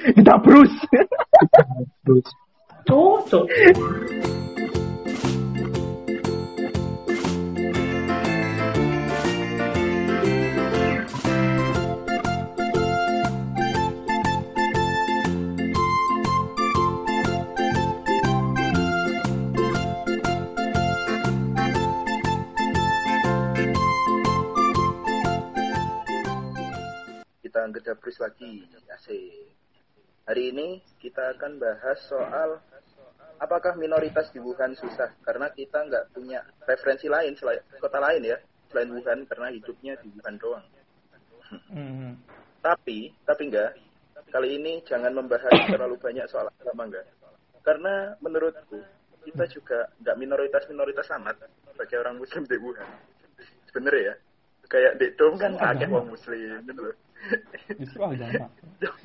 Kita Bruce. Bruce. Cocok. kita ngedabris lagi asik hari ini kita akan bahas soal apakah minoritas di Wuhan susah? Karena kita nggak punya referensi lain selain kota lain ya selain Wuhan karena hidupnya di Wuhan doang. Hmm. tapi tapi enggak kali ini jangan membahas terlalu banyak soal agama enggak karena menurutku kita juga nggak minoritas minoritas amat sebagai orang muslim di Wuhan. Sebenarnya ya? Kayak di Dom kan akeh orang muslim gitu loh Justru agama.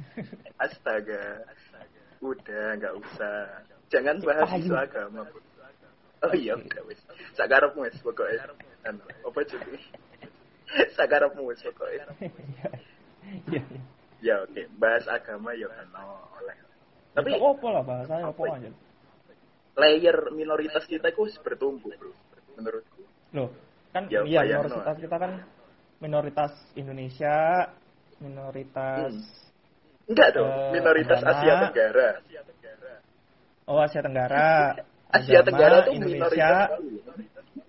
astaga. Udah nggak usah. Jangan bahas isu agama. Oh iya udah wis sakarepmu wis pokoknya. Anu, apa jadi? Sakarepmu wis pokoknya. Iya. ya oke. Bahas agama ya kan oleh. Tapi apa lah bahasanya Apa aja. layer minoritas kita itu bertumbuh bro menurutku. Loh, kan Ya, iya minoritas no. kita kan minoritas Indonesia, minoritas enggak dong Eh, minoritas agama. Asia Tenggara. Oh Asia Tenggara, Asia agama, Tenggara tuh Indonesia.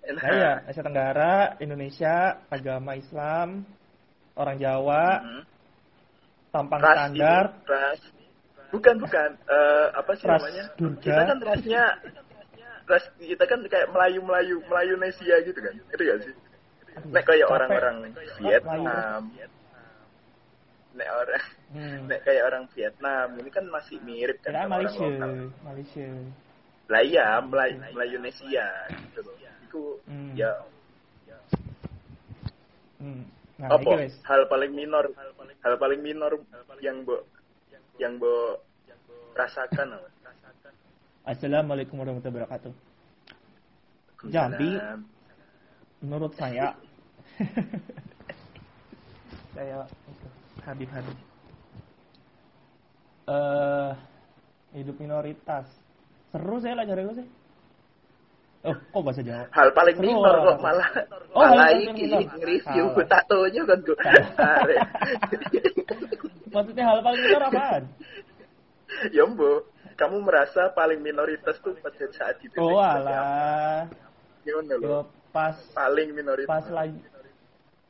Nah, iya, Asia Tenggara, Indonesia, agama Islam, orang Jawa, mhm. tampang ras standar, ini, ras. Bukan bukan. Eh, apa sih Ras namanya? Durga. kita kan rasnya ras kita kan kayak Melayu Melayu Melayu Nesia gitu kan. Itu gak sih? Nek kayak orang-orang Melayu. Nek orang Hmm. nek kayak orang Vietnam ini kan masih mirip kan Ya, sama orang Malaysia, lokal Malaysia. lah iya Melayu Melayu Nesia gitu loh itu Hmm. ya Hmm. Nah, apa hal paling minor hal paling minor yang bo yang bo rasakan apa? Assalamualaikum warahmatullahi wabarakatuh. Jadi, menurut saya saya Habib Habib eh hidup minoritas. Seru saya lah cari lu sih. Oh kok bahasa Jawa? Hal paling Seru minor kok malah Oh, malah iki nge-review tatonya kan gue maksudnya hal paling minor apaan? Ya mbo kamu merasa paling minoritas tuh pada saat itu. Oh alah. Gimana lo pas paling minoritas. pas lagi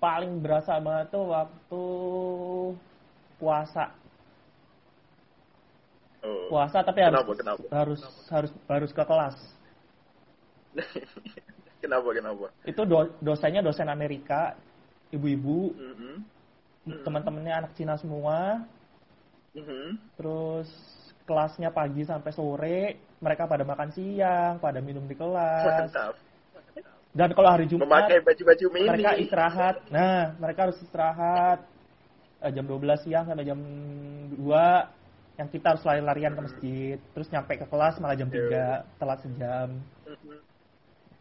paling berasa banget tuh waktu puasa oh. puasa tapi harus Kenapa, kenapa? harus harus harus ke kelas kenapa kenapa itu do- dosennya dosen Amerika ibu-ibu Mhm. teman-temannya anak Cina semua Mhm. terus kelasnya pagi sampai sore mereka pada makan siang pada minum di kelas mantap dan kalau hari Jumat memakai baju-baju mini. mereka istirahat. Nah mereka harus istirahat. Eh, jam 12 siang sampai jam 2 yang kita harus lari-larian ke masjid. Terus nyampe ke kelas malah jam 3 telat sejam. Mhm.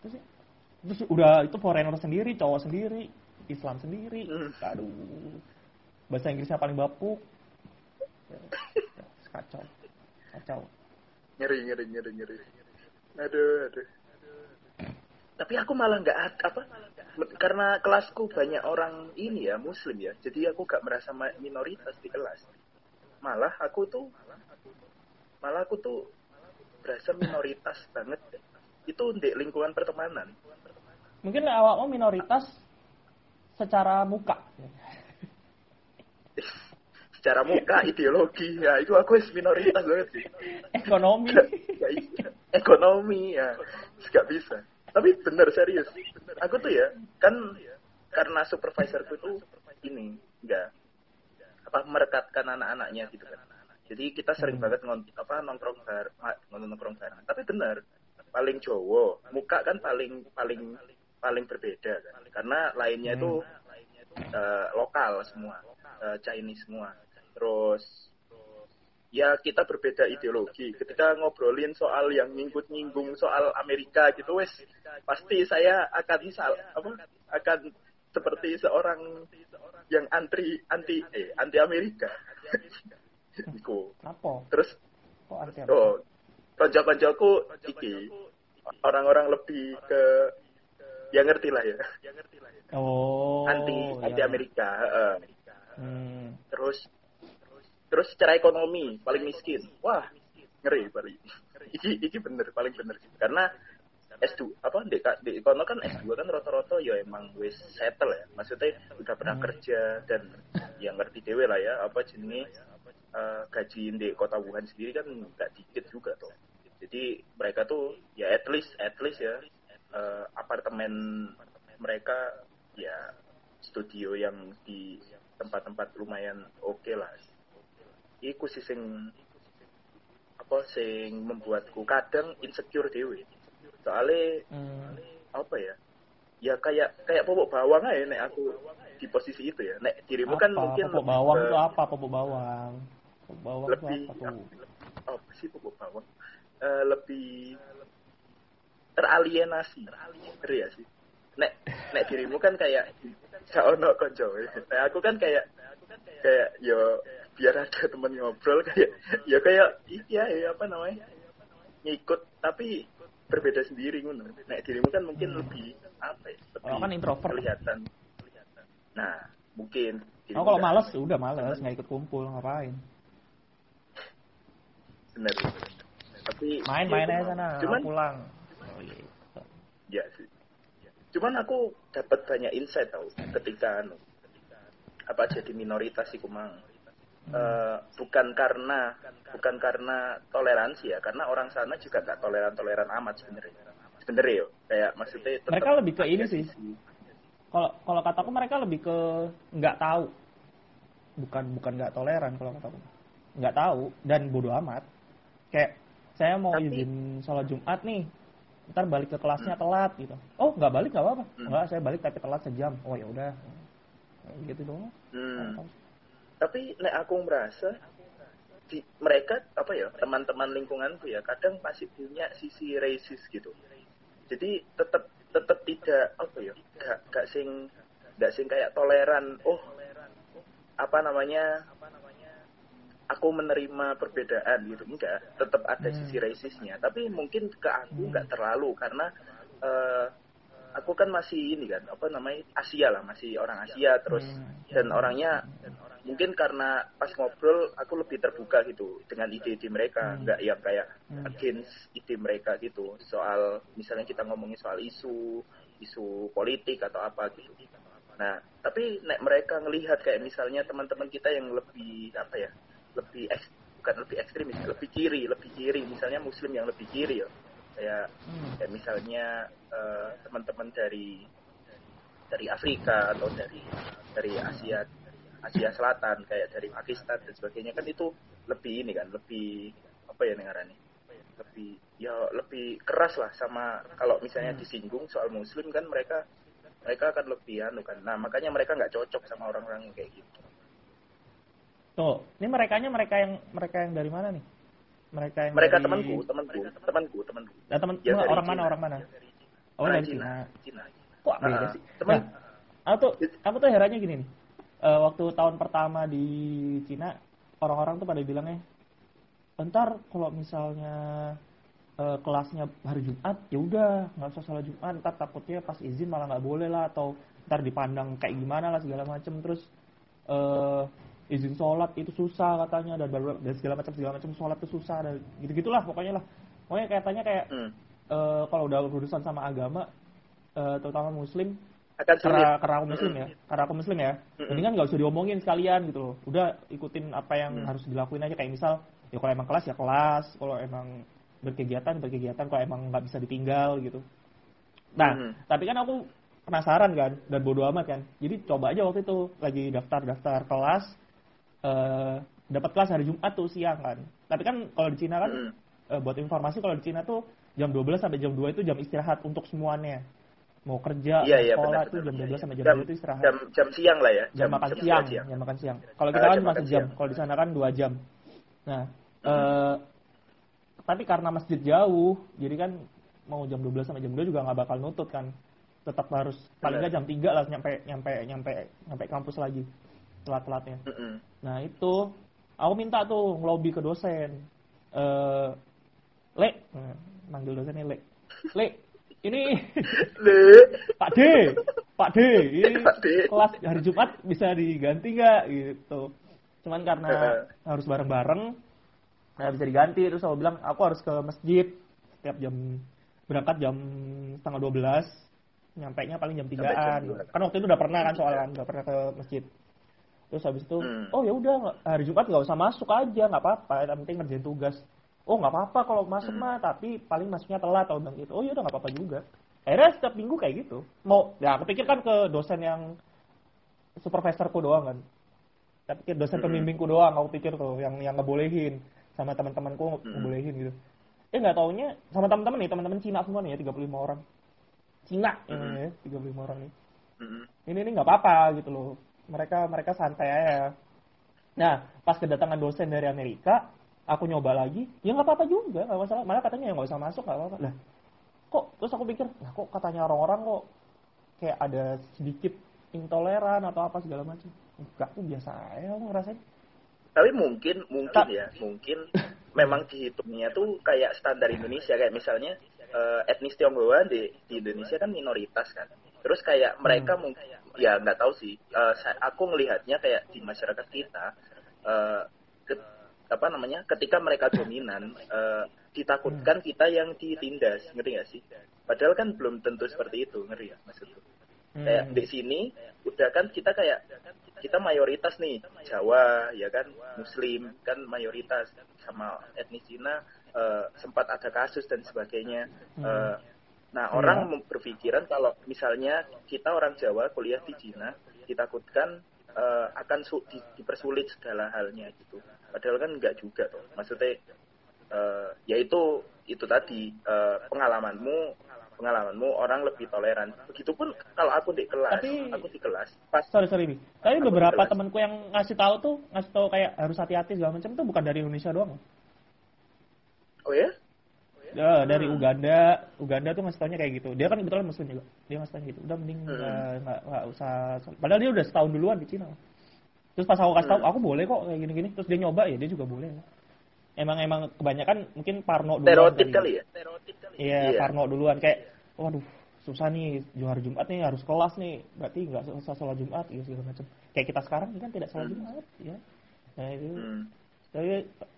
terus, terus udah itu foreigner sendiri cowok sendiri Islam sendiri. Hmm. aduh. Bahasa Inggrisnya paling bapuk. Ya, kacau. Kacau. Ngeri ngeri ngeri ngeri aduh aduh tapi aku malah nggak apa karena kelasku banyak orang ini ya muslim ya. Jadi aku gak merasa minoritas di kelas. Malah aku tuh malah aku tuh berasa minoritas banget. Itu di lingkungan pertemanan. Mungkin awakmu minoritas secara muka. Secara muka ideologi. Ya itu aku wis minoritas banget sih. Ekonomi. Nggak bisa. ekonomi ya. Nggak bisa tapi bener serius. Aku tuh ya kan karena supervisorku tuh ini enggak. Apa merekatkan anak-anaknya gitu kan. Jadi kita sering Hmm. banget ngon, apa nongkrong bar nongkrong bareng. Tapi bener paling Jowo muka kan paling paling paling berbeda kan. Karena lainnya itu eh, lokal semua eh, Chinese semua. Terus ya kita berbeda ideologi ketika ngobrolin soal yang nyinggung-nyinggung soal Amerika gitu wes pasti saya akan sal apa akan seperti seorang yang anti anti eh anti Amerika iku Apa? terus Kok anti oh konco-koncoku iki orang-orang lebih ke ya ngerti lah ya Oh. anti anti iya. Amerika heeh. Hmm. terus terus secara ekonomi paling miskin. Wah ngeri paling iki iki bener paling bener karena S2 apa di, di ekono kan S2 kan rata-rata ya emang wis settle ya. Maksudnya udah pernah Hmm. kerja dan yang ngerti dewe lah ya apa jenis eh, gaji di kota Wuhan sendiri kan nggak dikit juga tuh jadi mereka tuh ya at least at least ya eh, apartemen mereka ya studio yang di tempat-tempat lumayan oke lah iku sih sing apa sing membuatku kadang insecure dewe soalnya Hmm. apa ya ya kayak kayak popok bawang aja nek aku di posisi itu ya nek dirimu kan Apa? mungkin Popok bawang ke- itu apa? Popok bawang. Popok bawang itu lebih apa tuh? apa sih popok bawang Eh, lebih teralienasi ngeri ya sih nek nek dirimu kan kayak gak ono konco nek aku kan kayak kayak yo biar ada temen ngobrol kayak ya kayak iya ya apa namanya ngikut tapi berbeda sendiri ngono nek dirimu kan mungkin lebih apa ya lebih Kalau kan introvert. kelihatan nah mungkin Oh kalau males, udah males, nggak ikut kumpul, ngapain? bener tapi Main-main ya, aja sana, cuman pulang. Oh, gitu. ya sih cuman aku dapat banyak insight tau ketika anu apa jadi minoritas sih kumang Eh, bukan karena bukan karena toleransi ya karena orang sana juga gak toleran toleran amat sebenarnya sebenarnya yo kayak maksudnya tetap Mereka lebih ke ini sih. Kalau kalau kataku mereka lebih ke nggak tahu. Bukan bukan nggak toleran kalau kataku. Nggak tahu dan bodoh amat. Kayak saya mau Tapi- izin sholat Jumat nih. Ntar balik ke kelasnya telat gitu. Oh nggak balik nggak apa-apa. Hmm. Nggak saya balik tapi telat sejam. Oh ya udah. Gitu dong. Hmm. Tapi nek aku merasa di mereka apa ya teman-teman lingkunganku ya kadang masih punya sisi racist gitu. Jadi tetap tetap tidak apa ya gak gak sing gak sing kayak toleran oh apa namanya aku menerima perbedaan gitu. Enggak tetap ada Hmm. sisi rasisnya tapi mungkin ke aku enggak terlalu karena eh, aku kan masih ini kan apa namanya Asia lah masih orang Asia terus Hmm. dan orangnya mungkin karena pas ngobrol aku lebih terbuka gitu dengan ide-ide mereka Hmm. nggak yang kayak Hmm. against ide mereka gitu soal misalnya kita ngomongin soal isu isu politik atau apa gitu nah tapi nek mereka ngelihat kayak misalnya teman-teman kita yang lebih apa ya lebih eks, bukan lebih ekstremis lebih kiri lebih kiri misalnya muslim yang lebih kiri ya kayak Hmm. kayak misalnya eh, teman-teman dari dari Afrika atau dari dari Asia Asia Selatan kayak dari Pakistan dan sebagainya kan itu lebih ini kan lebih apa ya nengarani lebih ya lebih keras lah sama kalau misalnya Hmm. disinggung soal Muslim kan mereka mereka akan lebih anu kan nah makanya mereka nggak cocok sama orang-orang yang kayak gitu Tuh, ini merekanya mereka yang mereka yang dari mana nih? Mereka yang mereka dari... temanku temanku temanku temanku Nah, teman Ya, dari orang mana Cina. orang mana? Oh Orang dari Cina. Cina Kok beda Ah, sih? teman- Nah, aku tuh aku tuh herannya gini nih. Eh, waktu tahun pertama di Cina, orang-orang tuh pada bilangnya, entar kalau misalnya eh, kelasnya hari Jumat, ya udah nggak usah sholat Jumat, ntar takutnya pas izin malah nggak boleh lah atau ntar dipandang kayak gimana lah segala macem terus eh izin sholat itu susah katanya dan, baru- dan segala macam segala macam sholat itu susah dan gitu gitulah pokoknya lah pokoknya katanya kayak Hmm. eh, kalau udah urusan sama agama eh, terutama muslim akan sulit. karena karena aku muslim ya. Karena aku muslim ya. Mm-mm. mendingan nggak usah diomongin sekalian gitu loh. Udah ikutin apa yang Mm. harus dilakuin aja. Kayak misal ya kalau emang kelas ya kelas. Kalau emang berkegiatan berkegiatan. Kalau emang nggak bisa ditinggal gitu. Nah tapi kan aku penasaran kan dan bodo amat kan. Jadi coba aja waktu itu lagi daftar daftar kelas eh dapat kelas hari Jumat tuh siang kan. Tapi kan kalau di Cina kan Mm. eh, buat informasi kalau di Cina tuh jam 12 sampai jam 2 itu jam istirahat untuk semuanya mau kerja Iya, iya, sekolah benar, tuh benar, jam 12 iya. sampai jam, Jam- 2 itu istirahat jam jam siang lah ya jam makan istirahat siang, jam makan siang. Kalau Ah, kita kan jam cuma sejam, siang. kalau di sana kan dua jam. Nah, eh, tapi karena masjid jauh, jadi kan mau jam 12 sampai jam 2 juga nggak bakal nutut kan. Tetap harus paling nggak jam 3 lah nyampe nyampe nyampe nyampe kampus lagi telat-telatnya. Mm-mm. Nah itu aku minta tuh lobby ke dosen eh le Nah, manggil dosennya le le ini. Pak D, Pak D, ini Pak D. kelas hari Jumat bisa diganti nggak gitu. Cuman karena harus bareng-bareng, nggak bisa diganti. Terus aku bilang aku harus ke masjid setiap jam berangkat jam setengah 12 nyampe nya paling jam Sampai tigaan jam dua. kan waktu itu udah pernah kan soal kan nggak pernah ke masjid terus habis itu Hmm. oh ya udah hari Jumat nggak usah masuk aja nggak apa-apa yang penting ngerjain tugas oh nggak apa-apa kalau masuk Hmm. mah tapi paling masuknya telat atau bilang gitu oh ya udah nggak apa-apa juga akhirnya setiap minggu kayak gitu mau ya aku pikir kan ke dosen yang supervisorku doang kan tapi pikir dosen Hmm. pembimbingku doang aku pikir tuh yang yang ngebolehin sama teman-temanku Hmm. ngebolehin gitu eh nggak taunya sama teman-teman nih teman-teman Cina semua nih ya 35 orang Cina Hmm. ini ya 35 orang nih Mm-mm. ini ini nggak apa-apa gitu loh mereka mereka santai aja nah pas kedatangan dosen dari Amerika aku nyoba lagi ya nggak apa-apa juga nggak masalah. Malah katanya ya nggak usah masuk nggak apa-apa. Lah. Kok? Terus aku pikir nah kok katanya orang-orang kok kayak ada sedikit intoleran atau apa segala macam? Enggak tuh biasa aja aku ngerasain. Tapi mungkin mungkin ya, mungkin memang dihitungnya tuh kayak standar Indonesia kayak misalnya eh, etnis Tionghoa di, di Indonesia kan minoritas kan. Terus kayak mereka mungkin ya nggak tahu sih. eh, saya- aku ngelihatnya kayak di masyarakat kita eh, ke- apa namanya ketika mereka dominan eh, ditakutkan kita yang ditindas ngerti nggak sih? Padahal kan belum tentu seperti itu ngerti ya maksudku kayak Hmm. di sini udah kan kita kayak kita mayoritas nih Jawa ya kan Muslim kan mayoritas sama etnis Cina eh, sempat ada kasus dan sebagainya Hmm. Eh, nah orang mem- berpikiran kalau misalnya kita orang Jawa kuliah di Cina ditakutkan eh, akan su- di- dipersulit segala halnya gitu padahal kan enggak juga tuh maksudnya eh, ya itu tadi eh, pengalamanmu pengalamanmu orang lebih toleran begitupun kalau aku di kelas Tapi- aku di kelas pas sorry sorry nih tapi beberapa temanku yang ngasih tahu tuh ngasih tahu kayak harus hati-hati segala macam tuh bukan dari Indonesia doang oh ya Ya, dari Uganda, Uganda tuh ngasih taunya kayak gitu. Dia kan kebetulan muslim juga. Dia ngasih taunya gitu. Udah mending Hmm. nggak nggak nggak usah. Padahal dia udah setahun duluan di Cina. Terus pas aku kasih tahu, Hmm. aku boleh kok kayak gini-gini. Terus dia nyoba ya dia juga boleh. Emang emang kebanyakan mungkin Parno duluan. stereotip kali kali ya Iya, Iya. Parno duluan kayak, waduh susah nih juara Jumat nih harus kelas nih. Berarti nggak usah sholat Jumat ya segala macam. Kayak kita sekarang kan tidak sholat Hmm. Jumat ya. Nah itu. Hmm. Tapi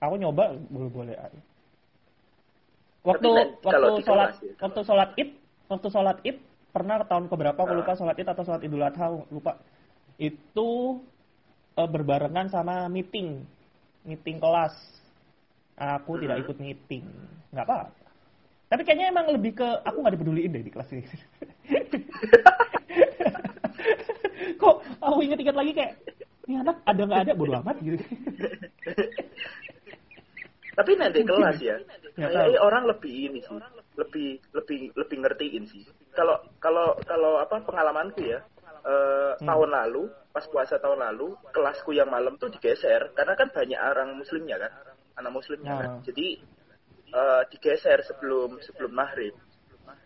aku nyoba boleh-boleh aja. Waktu Tapi, waktu sholat ya, waktu sholat id waktu sholat id pernah tahun keberapa aku Ah. lupa sholat id atau sholat idul adha lupa itu eh, berbarengan sama meeting meeting kelas. Aku tidak Hmm. ikut meeting. Nggak apa tapi kayaknya emang lebih ke aku nggak dipeduliin deh di kelas ini. Kok aku inget-inget lagi kayak ini anak ada nggak ada? Bodo amat gitu. Tapi nanti kelas ya. Kayaknya orang lebih ini sih. Lebih lebih lebih ngertiin sih. Kalau kalau kalau apa pengalamanku ya eh, Hmm. tahun lalu pas puasa tahun lalu kelasku yang malam tuh digeser karena kan banyak orang muslimnya kan anak muslimnya kan Nah. jadi eh, digeser sebelum sebelum maghrib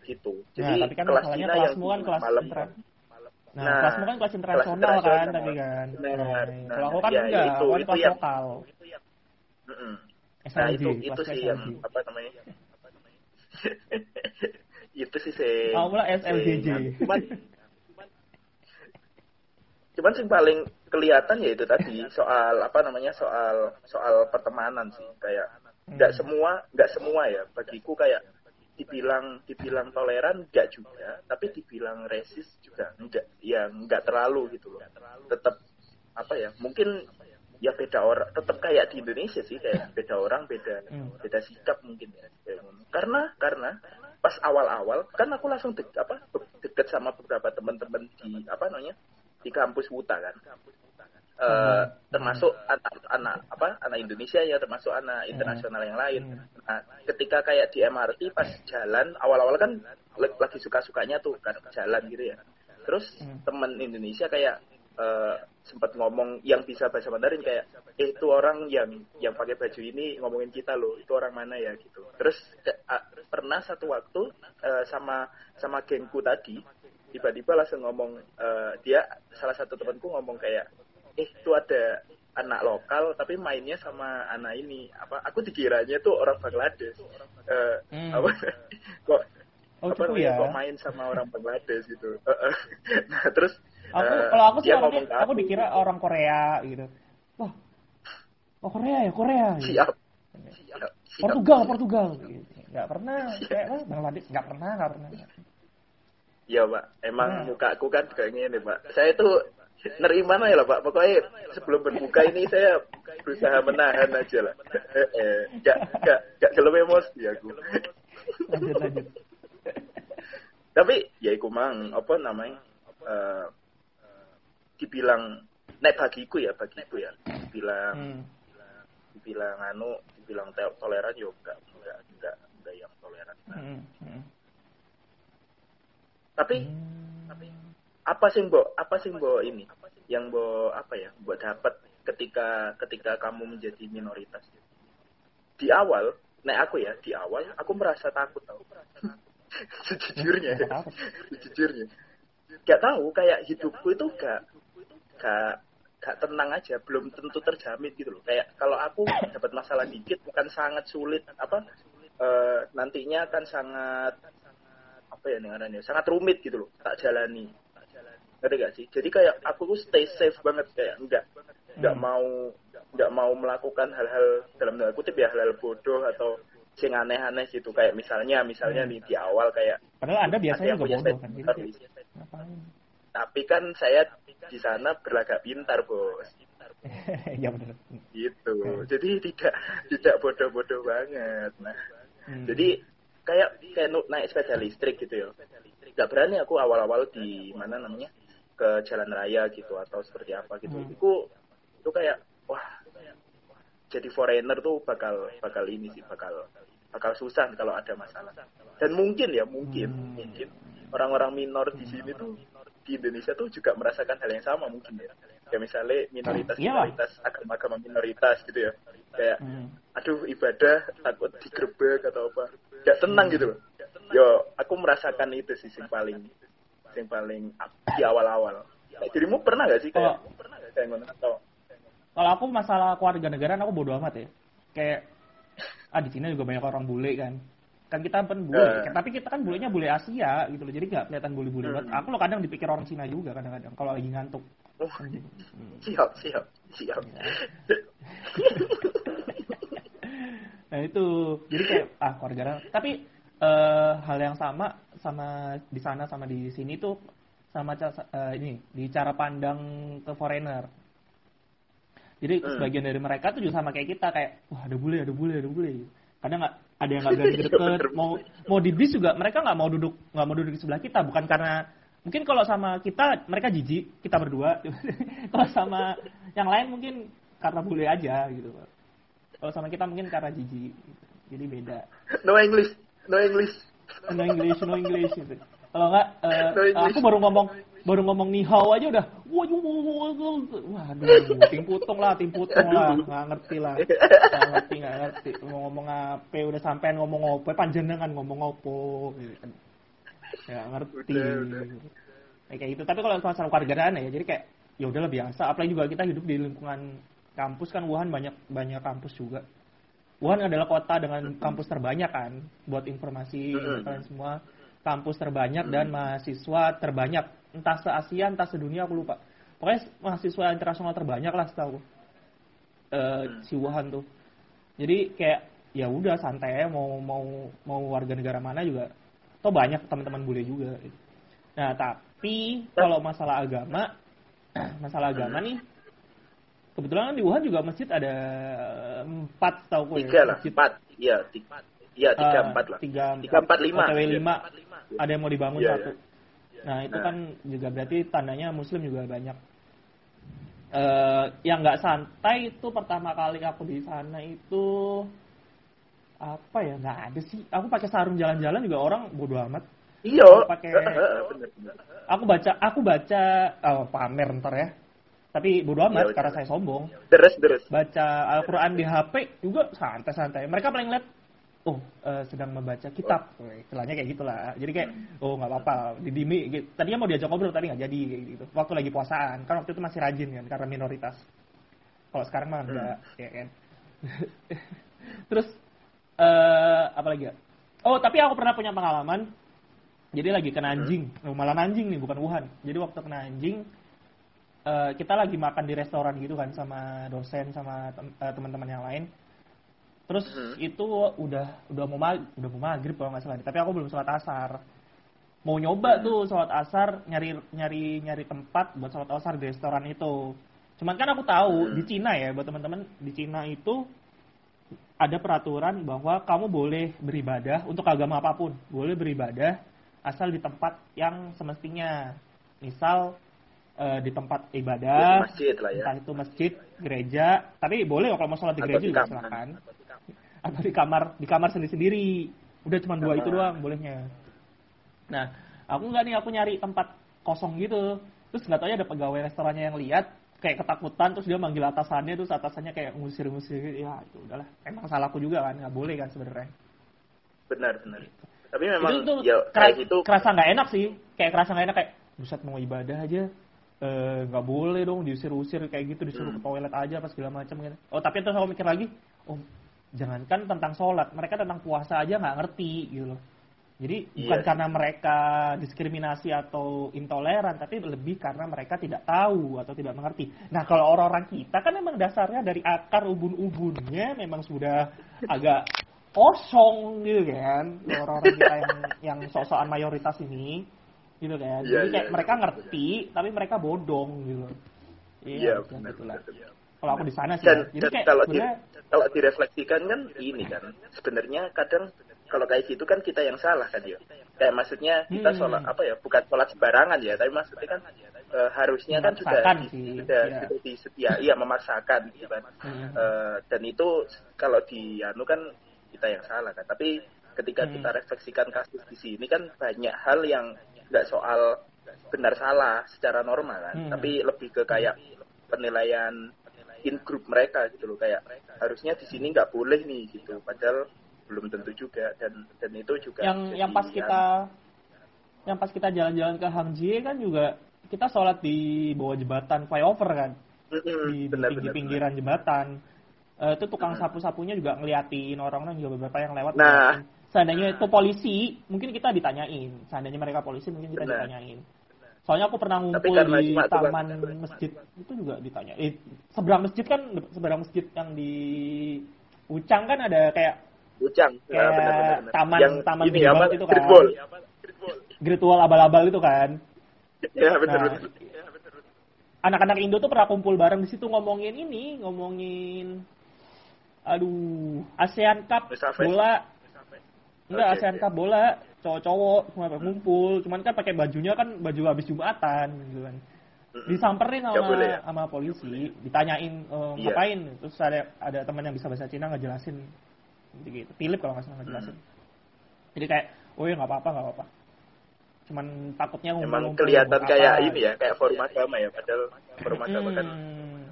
gitu jadi nah tapi kan kelas Cina yang kan kelas malam intra- Nah, Nah, kelasmu kan kelas kelas internasional kan, internasional. tapi kan. Benar, Nah, nah, kalau aku kan ya, enggak, itu- aku kan itu kelas yang- lokal. Mm-mm. nah SLG, itu kelas itu sih yang apa namanya itu sih sih pula SLGJ. cuman cuman sih paling kelihatan ya itu tadi soal apa namanya soal soal pertemanan sih. Kayak nggak Hmm. semua nggak semua ya. Bagiku kayak dibilang dibilang toleran nggak juga. Tapi dibilang resis juga enggak ya nggak terlalu gitu loh. Tetap apa ya mungkin ya beda orang tetap kayak di Indonesia sih kayak beda orang beda Hmm. beda sikap mungkin ya. Karena karena pas awal-awal kan aku langsung dek, apa deket sama beberapa teman-teman di apa namanya di kampus Wuta kan? Eh, Hmm. termasuk anak, anak apa anak Indonesia ya termasuk anak internasional yang lain. Hmm. nah ketika kayak di MRT pas jalan awal-awal kan lagi suka-sukanya tuh kan jalan gitu ya. Terus Hmm. temen Indonesia kayak eh, sempat ngomong yang bisa bahasa Mandarin kayak eh itu orang yang yang pakai baju ini ngomongin kita loh itu orang mana ya? Gitu. Terus ke- a- pernah satu waktu eh, sama sama gengku tadi tiba-tiba langsung ngomong eh, dia salah satu temanku ngomong kayak eh itu ada anak lokal tapi mainnya sama anak ini apa aku dikiranya tuh orang Bangladesh Eh, Hmm. apa kok Oh, apa namanya, ya. kok main sama orang Bangladesh gitu nah terus Aku eh, kalau aku sih ngomong ke aku dikira orang Korea gitu. Wah. Oh Korea ya, Korea. Gitu. siap siap, siap. Portugal, Portugal. Gitu. Nggak pernah, kayak Bangladesh nggak pernah, nggak pernah. Iya pak, emang Nah. mukaku kan juga gini pak. Saya tuh nerima ya lah pak. Pokoknya sebelum berbuka ini saya berusaha menahan aja lah. Eh, eh, Gak gak gak gelem emosi aku. Lanjut, lanjut. Tapi ya iku mang apa namanya? eh, dibilang nek bagiku ya bagiku ya dibilang Hmm. dibilang anu dibilang toleran yo enggak enggak enggak enggak yang toleran Hmm. Hmm. Tapi Hmm. apa sih mbok? Apa sih mbok ini? Yang mbok apa ya mbok dapat ketika ketika kamu menjadi minoritas? Di awal nek aku ya di awal aku merasa takut tau. Sejujurnya. Ya. Sejujurnya. Gak tahu kayak hidupku itu gak gak gak tenang aja belum tentu terjamin gitu loh. Kayak kalau aku dapat masalah dikit bukan sangat sulit apa eh, nantinya akan sangat apa ya nih sangat rumit gitu loh tak jalani ngerti gak sih jadi kayak aku tuh stay safe banget kayak enggak enggak Hmm. mau enggak mau melakukan hal-hal dalam tanda kutip ya hal-hal bodoh atau sing aneh-aneh gitu kayak misalnya misalnya Hmm. di awal kayak Padahal Anda biasanya juga bodoh kan. Motor. ngapain? tapi kan saya di sana berlagak pintar bos ya benar. gitu Hmm. jadi tidak tidak bodoh-bodoh banget nah Hmm. jadi kayak kayak naik sepeda listrik gitu ya. Nggak berani aku awal-awal di mana namanya ke jalan raya gitu atau seperti apa gitu. Hmm. itu itu kayak wah jadi foreigner tuh bakal bakal ini sih bakal bakal susah kalau ada masalah. Dan mungkin ya mungkin Hmm. mungkin orang-orang minor di sini tuh di Indonesia tuh juga merasakan hal yang sama mungkin ya. Kayak misalnya minoritas Iya. minoritas agama-agama minoritas gitu ya. Kayak Hmm. aduh ibadah takut digerebek atau apa gak tenang gitu loh yo aku merasakan itu sih yang paling yang paling di awal-awal Nah, dirimu pernah gak sih kayak kayak ngono atau Kalau aku masalah keluarga negaraan aku bodo amat ya. Kayak ah di Cina juga banyak orang bule kan. Kan kita kan bule, Eh. tapi kita kan bulenya bule Asia gitu loh. Jadi nggak kelihatan bule-bule Hmm. banget. Aku lo kadang dipikir orang Cina juga kadang-kadang kalau lagi ngantuk. oh, Hmm. siap siap siap Nah itu jadi kayak ah keluarga tapi eh, hal yang sama sama di sana sama di sini tuh sama eh, ini di cara pandang ke foreigner. Jadi Hmm. sebagian dari mereka tuh juga sama kayak kita kayak wah ada bule ada bule ada bule. Kadang nggak ada yang nggak berani deket Bener. mau mau di bis juga mereka nggak mau duduk nggak mau duduk di sebelah kita bukan karena mungkin kalau sama kita mereka jijik kita berdua kalau sama yang lain mungkin karena bule aja gitu kalau sama kita mungkin karena jijik gitu. jadi beda. No English no English. No English no English gitu. Kalau nggak eh, No English. aku baru ngomong baru ngomong ni hao aja udah. Wah waduh tim putung lah tim putung lah. Nggak ngerti lah. Nggak ngerti nggak ngerti. Mau ngomong apa udah sampean ngomong apa panjenengan ngomong apa gitu kan. Nggak ngerti. Udah, udah. Ya, kayak gitu. Tapi kalau masalah keluargaan ya jadi kayak ya udahlah biasa. Apalagi juga kita hidup di lingkungan kampus kan Wuhan banyak banyak kampus juga. Wuhan adalah kota dengan kampus terbanyak kan buat informasi Mm-mm. kalian semua. Kampus terbanyak dan mahasiswa terbanyak. Entah se Asia entah sedunia aku lupa. Pokoknya mahasiswa internasional terbanyak lah setahu eh si Wuhan tuh. Jadi kayak ya udah santai mau mau mau warga negara mana juga. Toh banyak teman-teman bule juga. Gitu. nah tapi kalau masalah agama masalah agama nih kebetulan kan di Wuhan juga masjid ada empat tahu ya tiga lah masjid. empat. Iya tiga iya tiga Eh, empat lah. tiga tiga empat lima. OTW Iya. lima. Ada yang mau dibangun Iya, satu. nah itu Nah. kan juga berarti tandanya muslim juga banyak. Eh yang nggak santai itu pertama kali aku di sana itu apa ya nggak ada sih. Aku pakai sarung jalan-jalan juga orang bodo amat. Iya. Pakai- aku baca aku baca oh, pamer ntar ya tapi bodo amat Iya, karena saya sombong deres deres baca Al-Quran di HP juga santai-santai. Mereka paling lihat, oh eh, sedang membaca kitab, istilahnya kayak gitulah. Jadi kayak, oh nggak apa-apa, didimi. Gitu. Tadinya mau diajak ngobrol, tadi nggak jadi kayak gitu. Waktu lagi puasaan, kan waktu itu masih rajin kan, karena minoritas. Kalau sekarang mah enggak, ya kan. Terus eh apa lagi ya? Oh, tapi aku pernah punya pengalaman. Jadi lagi kena anjing, oh, malah anjing nih bukan Wuhan. Jadi waktu kena anjing eh, kita lagi makan di restoran gitu kan sama dosen sama eh, teman-teman yang lain. Terus Hmm. itu udah udah mau mag udah mau maghrib kalau nggak salah. Tapi aku belum sholat asar. Mau nyoba tuh sholat asar nyari nyari nyari tempat buat sholat asar di restoran itu. Cuman kan aku tahu Hmm. di Cina ya buat teman-teman di Cina itu ada peraturan bahwa kamu boleh beribadah untuk agama apa pun, boleh beribadah asal di tempat yang semestinya. Misal eh, di tempat Ya, ibadah, masjid lah ya. entah itu masjid, gereja, tapi boleh kalau mau sholat di Atau gereja di juga silakan. Atau di kamar, di kamar sendiri-sendiri. Udah cuma dua itu doang bolehnya. Nah, aku nggak nih, aku nyari tempat kosong gitu. Terus nggak tahu ya ada pegawai restorannya yang lihat, kayak ketakutan, terus dia manggil atasannya, terus atasannya kayak ngusir-ngusir. Ya, itu udahlah. Emang salahku juga kan, nggak boleh kan sebenarnya. Benar, benar. Tapi memang itu tuh ya kera- kayak gitu kerasa nggak enak sih. Kayak kerasa nggak enak kayak, buset mau ibadah aja, eh, nggak boleh dong diusir-usir kayak gitu, disuruh Hmm. ke toilet aja apa segala macam gitu. Oh, tapi terus aku mikir lagi, oh, jangankan tentang sholat, mereka tentang puasa aja nggak ngerti gitu loh. Jadi bukan Iya. karena mereka diskriminasi atau intoleran, tapi lebih karena mereka tidak tahu atau tidak mengerti. Nah kalau orang-orang kita kan memang dasarnya dari akar ubun-ubunnya memang sudah agak kosong gitu kan. Orang-orang kita yang yang sok-sokan mayoritas ini, gitu kan. Iya, Jadi kayak iya, mereka iya. ngerti, tapi mereka bodong gitu. Iya, macam benar. itulah. benar. Kalau aku di sana sih. Dan, ya. Jadi dan kayak kalau di, sebenarnya kalau direfleksikan kan ini kan sebenarnya kadang kalau kayak gitu kan kita yang salah kan ya. Kayak maksudnya kita Hmm. sholat apa ya bukan sholat sembarangan ya, tapi maksudnya kan eh, harusnya kan sudah di- sih, sudah, iya. sudah disediai iya memaksakan gitu kan. Hmm. Eh, dan itu kalau di anu kan kita yang salah kan. Tapi ketika Hmm. kita refleksikan kasus di sini kan banyak hal yang nggak soal benar salah secara normal kan, Hmm. tapi lebih ke kayak penilaian in group mereka gitu loh kayak harusnya di sini nggak boleh nih gitu padahal belum tentu juga dan dan itu juga yang yang pas kita yang pas kita jalan-jalan ke Hangjie kan juga kita sholat di bawah jembatan flyover kan di, di benar, pinggir pinggiran jembatan Eh, itu tukang sapu-sapunya juga ngeliatin orang-orang juga beberapa yang lewat Nah. ngeliatin. Seandainya itu polisi mungkin kita ditanyain. Seandainya mereka polisi mungkin kita Benar. ditanyain. Soalnya aku pernah ngumpul di tukang- taman masjid itu juga ditanya. Eh, seberang masjid kan seberang masjid yang di Ucang kan ada kayak Ucang. Kayak Nah, taman- yang taman ini apa? itu kan. streetball. ritual abal-abal itu kan. Ya benar Nah, anak-anak Indo tuh pernah kumpul bareng. Di situ ngomongin ini, ngomongin aduh, ASEAN Cup bola. Enggak, Oke, ASEAN. Cup bola, cowok-cowok semua pada ngumpul, cuman kan pakai bajunya kan baju habis Jumatan gitu kan. Disamperin sama boleh ya? sama polisi, ditanyain eh, Iya. ngapain, terus ada ada teman yang bisa bahasa Cina ngejelasin gitu. Philip kalau nggak salah ngejelasin. Hmm. Jadi kayak, oh ya nggak apa-apa, nggak apa-apa. Cuman takutnya emang ngumpul-ngumpul kelihatan kayak apa. ini ya kayak forum agama ya padahal forum agama kan Hmm.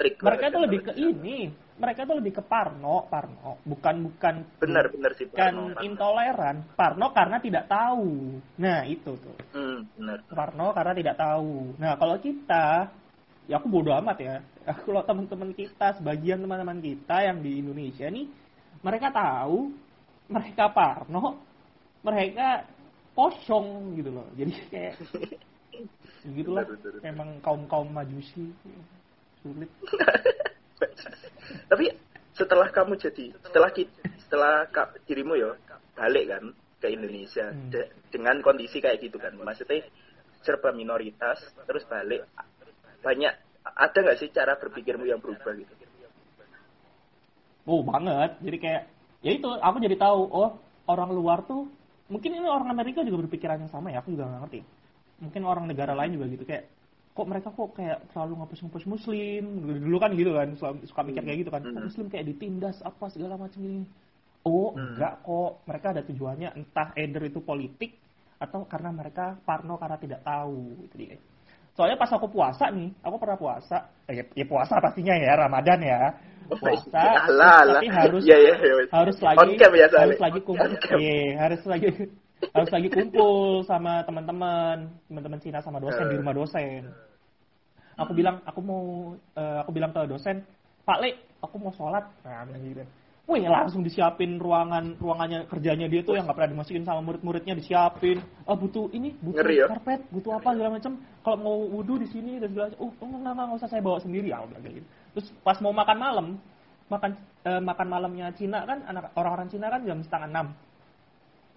trik mereka tuh kan lebih ke ini mereka tuh lebih ke parno parno. Bukan bukan benar benar sih bukan Parno, Parno. intoleran. Parno karena tidak tahu. Nah itu tuh. Hmm, benar. Parno karena tidak tahu. Nah kalau kita ya aku bodoh amat ya. Kalau teman-teman kita sebagian teman-teman kita yang di Indonesia nih mereka tahu mereka parno mereka kosong gitu loh. Jadi kayak gitulah memang kaum kaum majusi sulit tapi setelah kamu jadi setelah setelah dirimu ya balik kan ke Indonesia Hmm. de- dengan kondisi kayak gitu kan maksudnya serba minoritas terus balik banyak ada nggak sih cara berpikirmu yang berubah gitu Oh banget. Jadi kayak ya itu aku jadi tahu oh orang luar tuh mungkin ini orang Amerika juga berpikiran yang sama ya aku juga nggak ngerti. Mungkin orang negara lain juga gitu kayak kok mereka kok kayak selalu ngapus-ngapus muslim dulu kan gitu kan suka mikir kayak gitu kan kok Hmm. muslim kayak ditindas apa segala macam ini oh Hmm. enggak kok mereka ada tujuannya entah either itu politik atau karena mereka parno karena tidak tahu itu dia soalnya pas aku puasa nih aku pernah puasa eh, ya, ya puasa pastinya ya ramadan ya puasa Alah, alah. tapi harus Iya, iya, iya. harus lagi On cam ya, soalnya. harus lagi kumpul. Iya, harus lagi harus lagi kumpul sama teman-teman teman-teman Cina sama dosen di Eh. rumah dosen aku bilang aku mau eh, aku bilang ke dosen Pak Le aku mau sholat nah gitu Wih langsung disiapin ruangan ruangannya kerjanya dia tuh yang nggak pernah dimasukin sama murid-muridnya disiapin. Oh butuh ini, butuh Ngeri ya? karpet, butuh apa segala macam. Kalau mau wudhu di sini dan segala macam. Oh enggak enggak enggak usah saya bawa sendiri ya udah gitu. Terus pas mau makan malam, makan eh, makan malamnya Cina kan anak orang-orang Cina kan jam setengah enam.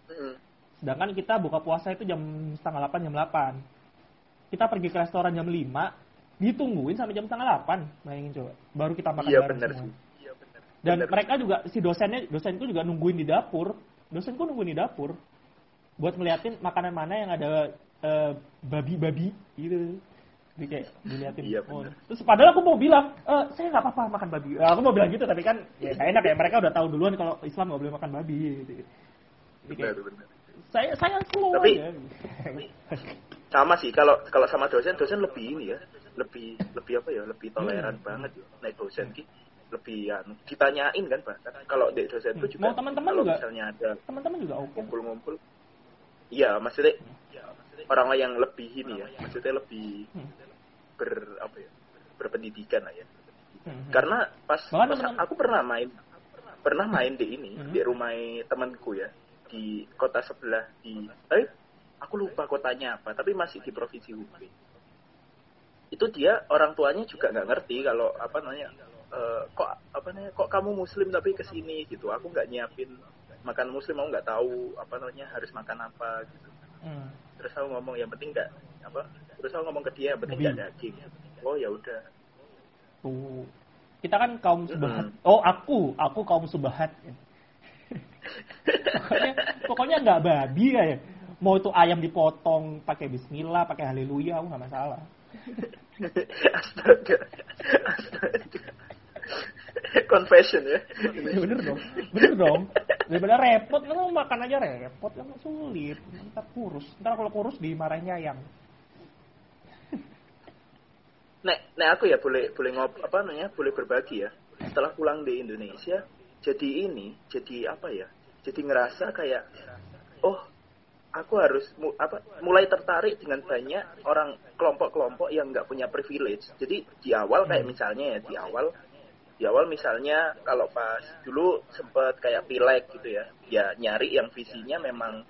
Mm. Sedangkan kita buka puasa itu jam setengah delapan jam delapan. Kita pergi ke restoran jam lima, ditungguin sampai jam setengah delapan. Bayangin coba. Baru kita makan Iya bareng benar semua. sih. Iya benar. Dan Benar. mereka juga si dosennya dosenku juga nungguin di dapur. Dosenku nungguin di dapur buat ngeliatin makanan mana yang ada eh, babi-babi gitu. Jadi kayak diliatin. Iya, Oh. bener. Terus padahal aku mau bilang, "Eh, saya nggak apa-apa makan babi. Eh, aku mau bilang gitu tapi kan ya enak ya mereka udah tahu duluan kalau Islam nggak boleh makan babi gitu. Jadi kayak, Benar, benar. Saya saya slow Tapi- aja. Sama sih kalau kalau sama dosen dosen lebih ini ya, lebih lebih apa ya, lebih toleran Hmm. banget ya. Naik dosen ki lebih anu, ditanyain kan bahkan kalau di dosen itu Hmm. juga Mau teman-teman kalau juga? misalnya ada Teman-teman juga oke. ngumpul-ngumpul iya maksudnya orang yang lebih ini ya maksudnya lebih Hmm. ber apa ya berpendidikan lah ya Hmm. karena pas, Bahkan pas aku pernah main pernah main di ini Hmm. di rumah temanku ya di kota sebelah di eh aku lupa kotanya apa tapi masih di provinsi Hubei itu dia orang tuanya juga nggak ngerti kalau apa namanya eh, kok apa namanya kok kamu muslim tapi ke sini gitu aku nggak nyiapin makan muslim aku nggak tahu apa namanya harus makan apa gitu Hmm. terus aku ngomong yang penting nggak apa terus aku ngomong ke dia yang penting nggak daging oh ya udah Tuh. Kita kan kaum subahat. Mm-mm. Oh, aku, aku kaum subahat. Pokoknya pokoknya nggak babi ya. Mau itu ayam dipotong pakai bismillah, pakai haleluya, aku nggak masalah. astaga astaga confession ya Ya, bener dong, bener dong. Daripada repot, lu makan aja repot, kan sulit. Ntar kurus, ntar kalau kurus dimarahin ayam. nek nek aku ya boleh boleh ngop apa namanya boleh berbagi ya setelah pulang di Indonesia jadi ini jadi apa ya jadi ngerasa kayak oh aku harus mu, apa mulai tertarik dengan banyak orang kelompok-kelompok yang nggak punya privilege jadi di awal kayak Hmm. misalnya ya di awal di awal misalnya kalau pas dulu sempet kayak pileg gitu ya ya nyari yang visinya memang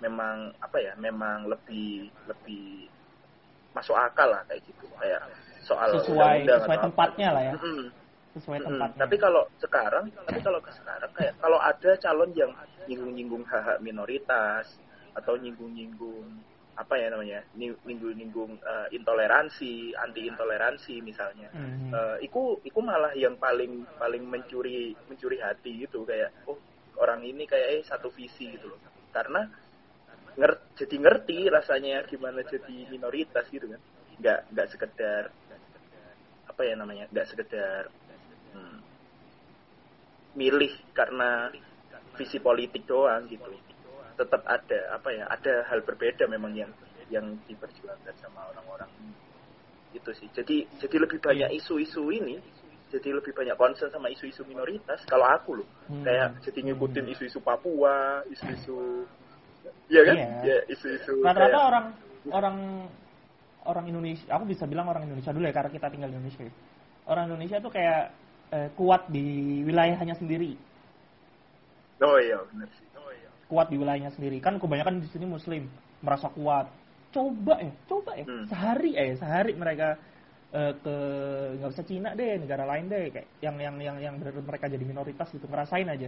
memang apa ya memang lebih lebih masuk akal lah kayak gitu kayak soal Sesuai undang-undang sesuai apa. tempatnya lah ya. Mm-mm. Sesuai Mm-mm. tempatnya. Tapi kalau sekarang, tapi kalau ke sekarang kayak kalau ada calon yang nyinggung-nyinggung hak-hak minoritas atau nyinggung-nyinggung apa ya namanya, nyinggung-nyinggung eh, intoleransi, anti intoleransi misalnya, Mhm. Eh, iku iku malah yang paling paling mencuri mencuri hati gitu kayak oh orang ini kayak eh satu visi gitu loh. Karena nger- jadi ngerti rasanya gimana jadi minoritas gitu kan. Nggak nggak sekedar apa ya namanya nggak sekedar hmm, milih karena visi politik doang gitu tetap ada apa ya ada hal berbeda memang yang yang diperjuangkan sama orang-orang itu sih jadi jadi lebih banyak Iya. isu-isu ini jadi lebih banyak concern sama isu-isu minoritas kalau aku loh Hmm. kayak jadi ngikutin isu-isu Papua isu-isu Iya kan Iya. ya isu-isu Rata-rata kayak- orang orang orang Indonesia, aku bisa bilang orang Indonesia dulu ya karena kita tinggal di Indonesia. ya. Orang Indonesia tuh kayak eh, kuat di wilayahnya sendiri, oh iya benar sih oh iya kuat di wilayahnya sendiri. Kan kebanyakan di sini Muslim merasa kuat. Coba ya, coba ya, Hmm. sehari eh sehari mereka eh, ke nggak usah Cina deh, negara lain deh, kayak yang yang yang yang benar-benar mereka jadi minoritas gitu ngerasain aja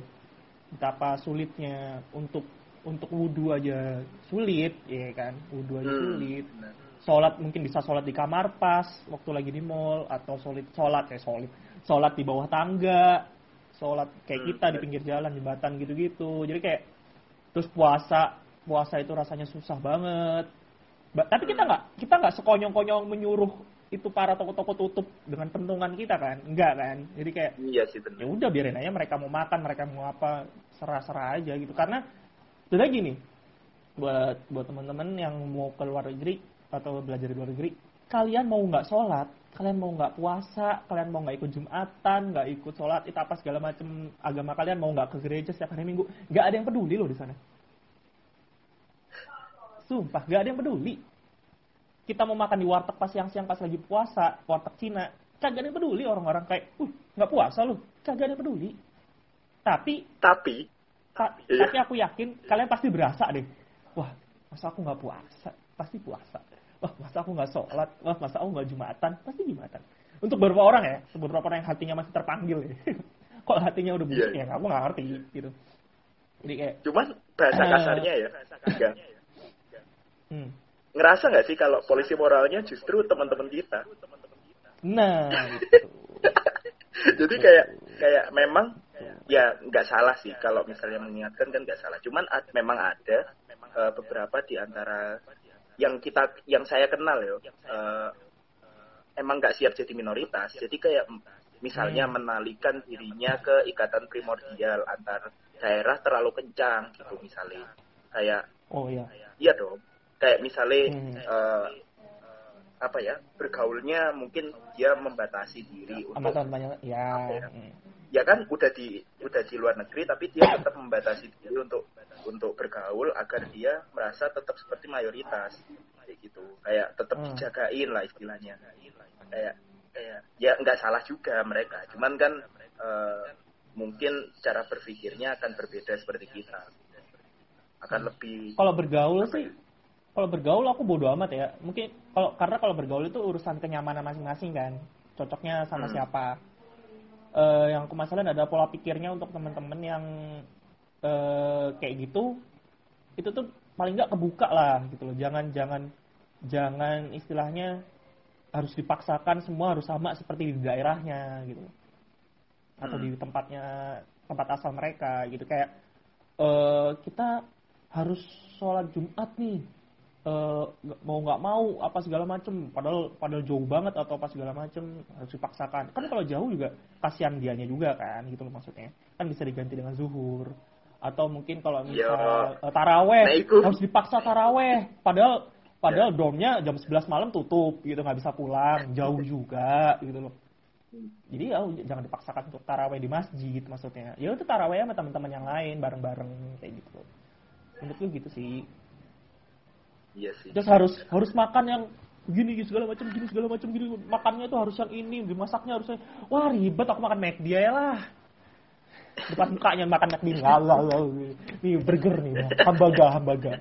betapa sulitnya untuk untuk wudhu aja sulit, ya kan? Wudhu aja Hmm, sulit. benar. sholat mungkin bisa sholat di kamar pas waktu lagi di mall atau sholat sholat kayak sholat sholat di bawah tangga sholat kayak Hmm, kita di benar. pinggir jalan jembatan gitu-gitu. Jadi kayak terus puasa puasa itu rasanya susah banget. Ba- tapi kita Hmm. nggak kita nggak sekonyong-konyong menyuruh itu para toko-toko tutup dengan pentungan kita kan? Enggak kan? Jadi kayak iya sih ya udah biarin aja mereka mau makan mereka mau apa serah-serah aja gitu. Karena sebenarnya gini buat buat teman-teman yang mau ke luar negeri atau belajar di luar negeri kalian mau nggak sholat kalian mau nggak puasa kalian mau nggak ikut jumatan nggak ikut sholat itu apa segala macam agama kalian mau nggak ke gereja setiap hari minggu nggak ada yang peduli loh di sana sumpah nggak ada yang peduli kita mau makan di warteg pas siang-siang pas lagi puasa, warteg Cina, kagak ada yang peduli orang-orang kayak, uh, nggak puasa lu, kagak ada yang peduli. Tapi, Tapi ta- Iya. tapi aku yakin kalian pasti berasa deh, wah, masa aku nggak puasa, pasti puasa. Wah, masa aku nggak sholat, wah, masa aku nggak jumatan, pasti jumatan. Untuk beberapa orang ya, beberapa orang yang hatinya masih terpanggil ya. Kalau hatinya udah busuk Iya. ya, aku nggak ngerti gitu. Jadi kayak, cuman bahasa Eh. kasarnya ya, enggak. hmm. ngerasa nggak sih kalau polisi moralnya justru teman-teman kita? nah, gitu. Jadi kayak kayak memang ya nggak salah sih kalau misalnya mengingatkan kan nggak salah. Cuman ad- memang ada eh, beberapa di antara yang kita yang saya kenal ya eh, emang nggak siap jadi minoritas. Jadi kayak misalnya Hmm. menalikan dirinya ke ikatan primordial antar daerah terlalu kencang gitu misalnya. Kayak Oh iya. iya dong. Kayak misalnya Hmm. eh, apa ya bergaulnya mungkin dia membatasi diri sama untuk teman-temannya ya ya? mm. Ya kan udah di udah di luar negeri tapi dia tetap membatasi diri untuk untuk bergaul agar dia merasa tetap seperti mayoritas. Kayak gitu. Kayak tetap Hmm. dijagain lah istilahnya. Kayak kayak ya nggak salah juga mereka. Cuman kan eh, mungkin cara berpikirnya akan berbeda seperti kita. Akan lebih kalau bergaul sih ya? kalau bergaul aku bodo amat ya. Mungkin kalau karena kalau bergaul itu urusan kenyamanan masing-masing kan. Cocoknya sama Hmm. siapa Eh, yang aku masalahin ada pola pikirnya untuk teman-teman yang eh, kayak gitu. Itu tuh paling nggak kebuka lah gitu loh. Jangan jangan jangan istilahnya harus dipaksakan semua harus sama seperti di daerahnya gitu. Atau Hmm. di tempatnya tempat asal mereka gitu. Kayak eh kita harus sholat Jumat nih eh, mau nggak mau apa segala macem. Padahal padahal jauh banget atau apa segala macem harus dipaksakan. Kan kalau jauh juga kasihan dianya juga kan gitu loh maksudnya. Kan bisa diganti dengan zuhur. Atau mungkin kalau misal eh, taraweh Nah, itu. harus dipaksa taraweh. Padahal padahal domnya jam 11 malam tutup gitu nggak bisa pulang. Jauh juga gitu loh. Jadi ya jangan dipaksakan untuk taraweh di masjid maksudnya. Ya udah taraweh sama teman-teman yang lain bareng-bareng kayak gitu. Menurutku gitu sih iya sih. Terus harus harus makan yang gini segala macam gini segala macam gini. Makannya tuh harus yang ini dimasaknya harusnya wah ribet aku makan McD aja lah. Depan mukanya makan McD lah nih burger nih hamburger hamburger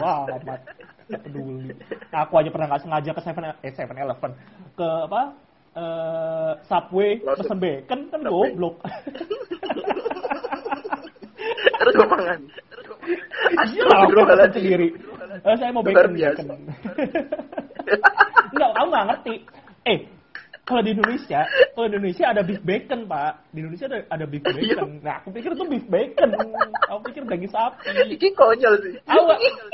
wah amat. Peduli. Aku aja pernah nggak sengaja ke seven eh seven eleven. Ke apa? Eh subway pesen bacon kan Subway. goblok. Terus pesen Astagfirullahaladzim. sendiri. Eh, saya mau bacon, bacon. Enggak, aku nggak ngerti. Eh, kalau di Indonesia, kalau di Indonesia ada beef bacon, Pak. Di Indonesia ada, ada beef Iya. bacon. Nah, aku pikir itu beef bacon. Aku pikir daging sapi. Ini konyol sih. Aku,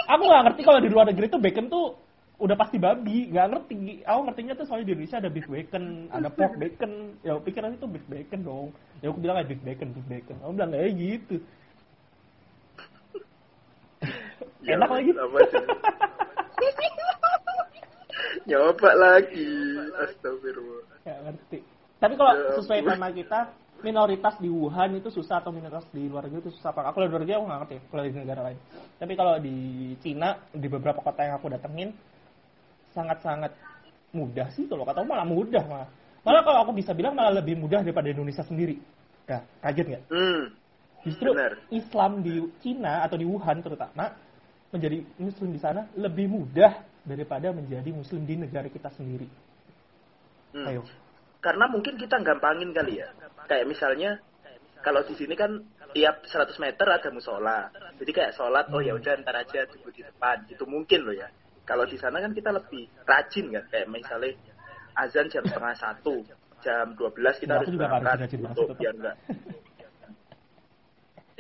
aku nggak ngerti kalau di luar negeri tuh bacon tuh udah pasti babi. Nggak ngerti. Aku ngertinya tuh soalnya di Indonesia ada beef bacon, ada pork bacon. Ya, aku pikir itu beef bacon dong. Ya, aku bilang aja beef bacon, beef bacon. Aku bilang kayak gitu. Ya, Enak lagi. Nyoba lagi. Astagfirullah. Nggak ngerti. Tapi kalau Ya sesuai tema kita, minoritas di Wuhan itu susah atau minoritas di luar negeri itu susah apa? Kalau di luar negeri aku nggak ngerti, kalau di negara lain. Tapi kalau di Cina, di beberapa kota yang aku datengin, sangat-sangat mudah sih kalau kata aku malah mudah malah. Malah kalau aku bisa bilang malah lebih mudah daripada Indonesia sendiri. Nah, kaget nggak? Hmm. Justru Benar. Islam di Cina atau di Wuhan terutama menjadi muslim di sana lebih mudah daripada menjadi muslim di negara kita sendiri. Hmm. Ayo. Karena mungkin kita gampangin kali ya. Kayak misalnya kalau di sini kan tiap 100 meter ada musola. Jadi kayak sholat, oh ya udah ntar aja tunggu di depan. Gitu mungkin loh ya. Kalau di sana kan kita lebih rajin kan. Kayak misalnya azan jam setengah satu, jam 12 kita Ya, harus berangkat rajin-rajin banget untuk biar enggak.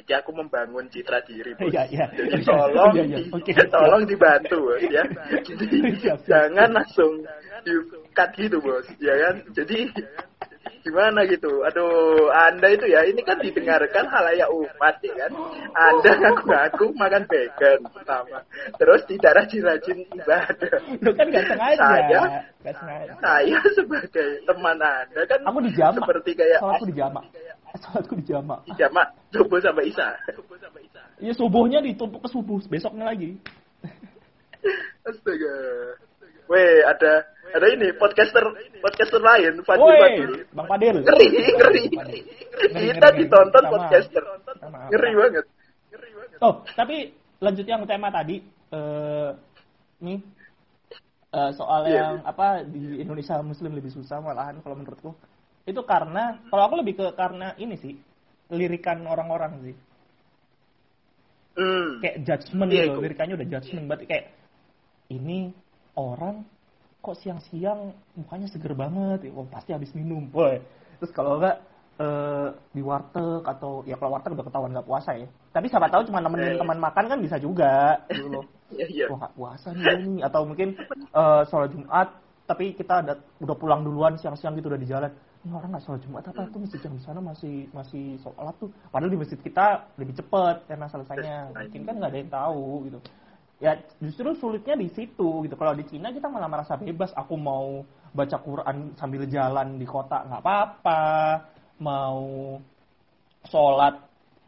Jadi aku membangun citra diri, bos. Iya, iya. Jadi Iya, tolong, iya, iya. di- Oke, tolong dibantu, bos, ya. Jadi jangan langsung di cut gitu, bos, ya kan? Jadi gimana gitu? Aduh, anda itu ya, ini kan didengarkan halayak umat, ya kan? Anda ngaku-ngaku makan bacon pertama, terus tidak rajin-rajin ibadah. Lu kan gak sengaja. Saya, Gak sengaja. saya sebagai teman anda kan Aku di jamak. seperti kayak Sholatku di jamak. Sholatku di jamak. jamak subuh sampai isya. Iya subuhnya ditumpuk ke subuh. Besoknya lagi. Astaga. Weh, ada ada ini podcaster podcaster lain Fadil Woi, Fadil. Bang Padil. Ngeri, ngeri. Ngeri, Kita ngeri. ditonton maaf. podcaster. Minta maaf. Ngeri banget. Oh, tapi lanjut yang tema tadi eh nih eh, soal Iya. yang apa di Indonesia Muslim lebih susah malahan kalau menurutku itu karena kalau aku lebih ke karena ini sih lirikan orang-orang sih Hmm. kayak judgement Iya, gitu itu. lirikannya udah judgement berarti kayak ini orang kok siang-siang mukanya seger banget? Oh pasti habis minum boy. Terus kalau enggak eh, di warteg atau ya kalau warteg udah ketahuan nggak puasa ya. Tapi siapa tahu cuma nemenin Eh. teman makan kan bisa juga. Gitu loh. Iya, iya. wah nggak puasa nih ini. Atau mungkin eh, sholat Jumat tapi kita ada, udah pulang duluan siang-siang gitu udah di jalan. Ini orang nggak sholat Jumat apa? Tuh masjid yang di sana masih masih sholat tuh. Padahal di masjid kita lebih cepet karena selesainya. Mungkin kan nggak ada yang tahu gitu ya justru sulitnya di situ gitu. Kalau di Cina kita malah merasa bebas. Aku mau baca Quran sambil jalan di kota nggak apa-apa. Mau sholat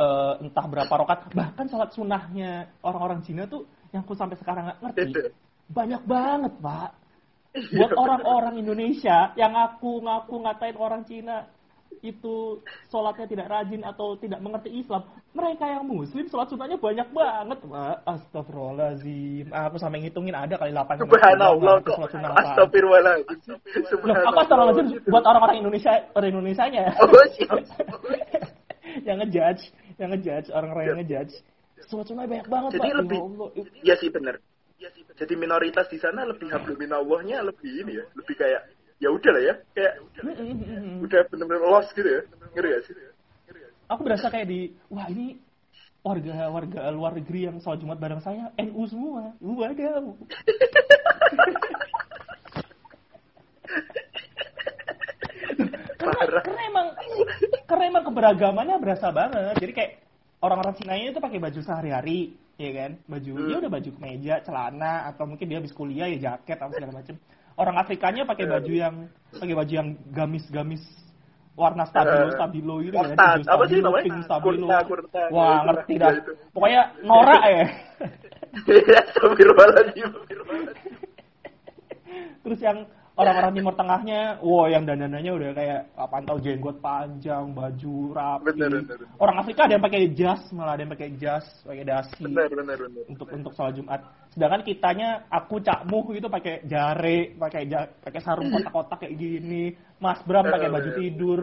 eh, entah berapa rokat bahkan sholat sunnahnya orang-orang Cina tuh yang aku sampai sekarang nggak ngerti banyak banget pak. Buat orang-orang Indonesia yang aku ngaku ngatain orang Cina itu sholatnya tidak rajin atau tidak mengerti Islam mereka yang muslim sholat sunnahnya banyak banget pak astagfirullahaladzim aku sampai ngitungin ada kali 8 Subhanallah kok. sholat sunnah. Astagfirullahaladzim. Subhanallah. aku astagfirullahaladzim buat orang-orang Indonesia orang Indonesianya Oh, yang ngejudge yang ngejudge orang-orang yang ngejudge sholat sunnah banyak banget Jadi pak lebih Ya. Iya sih benar. Jadi minoritas di sana lebih hablum minallahnya lebih ini ya, lebih kayak ya udah lah ya, kayak udah bener-bener lost gitu ya. Ngeri gak sih? aku berasa kayak di wah ini warga warga luar negeri yang sholat Jumat bareng saya NU semua. Wadaw karena, karena emang karena emang keberagamannya berasa banget. Jadi kayak orang-orang Cina itu pakai baju sehari-hari ya kan? Baju Hmm. dia udah baju kemeja celana atau mungkin dia habis kuliah ya jaket atau segala macam orang Afrikanya pakai baju yang pakai baju yang gamis-gamis warna stabilo Eh, stabilo gitu Mustad. hijau Apa sih stabilo, namanya? pink stabilo Kurta, kurta. wah Ya, itu ngerti dah Ya, pokoknya norak ya terus yang orang-orang timur tengahnya wow yang dandanannya udah kayak apa pantau jenggot panjang baju rapi. Bener, bener. orang Afrika ada yang pakai jas malah ada yang pakai jas pakai dasi. Benar, benar, benar. untuk untuk sholat Jumat. Sedangkan kitanya aku cakmu itu pakai jare pakai ja, pakai sarung kotak-kotak kayak gini. Mas Bram pakai baju tidur.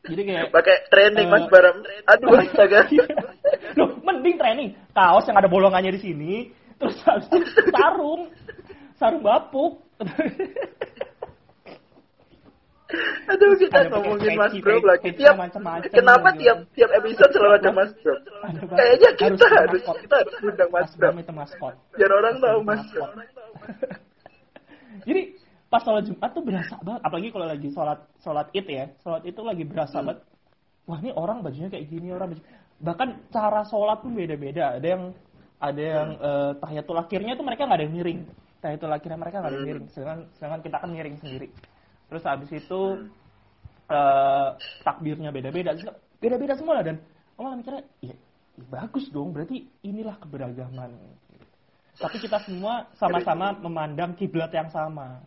Jadi kayak Pakai training Eh, Mas Baram. Aduh, astaga. Loh, mending training. Kaos yang ada bolongannya di sini, terus habis sarung, sarung bapuk. Aduh, kita Ada ngomongin Mas peci, lagi. Tiap, macam-macam kenapa gitu. tiap tiap episode selalu ada Mas banget. Kayaknya kita Harus kita harus undang Mas Bram. itu maskot. Biar orang tahu Mas. Bram. Jadi pas sholat Jumat tuh berasa banget, apalagi kalau lagi sholat sholat id ya, sholat itu lagi berasa Hmm. banget. Wah ini orang bajunya kayak gini orang baju. Bahkan cara sholat pun beda-beda. Ada yang ada yang Hmm. eh, tahiyatul akhirnya tuh mereka nggak ada yang miring. Tahiyatul akhirnya mereka nggak ada Hmm. miring. Sedangkan sedangkan kita kan miring sendiri. Terus habis itu eh, takbirnya beda-beda. Beda-beda semua lah dan aku malah mikirnya, ya, ya bagus dong. Berarti inilah keberagaman. Tapi kita semua sama-sama memandang kiblat yang sama.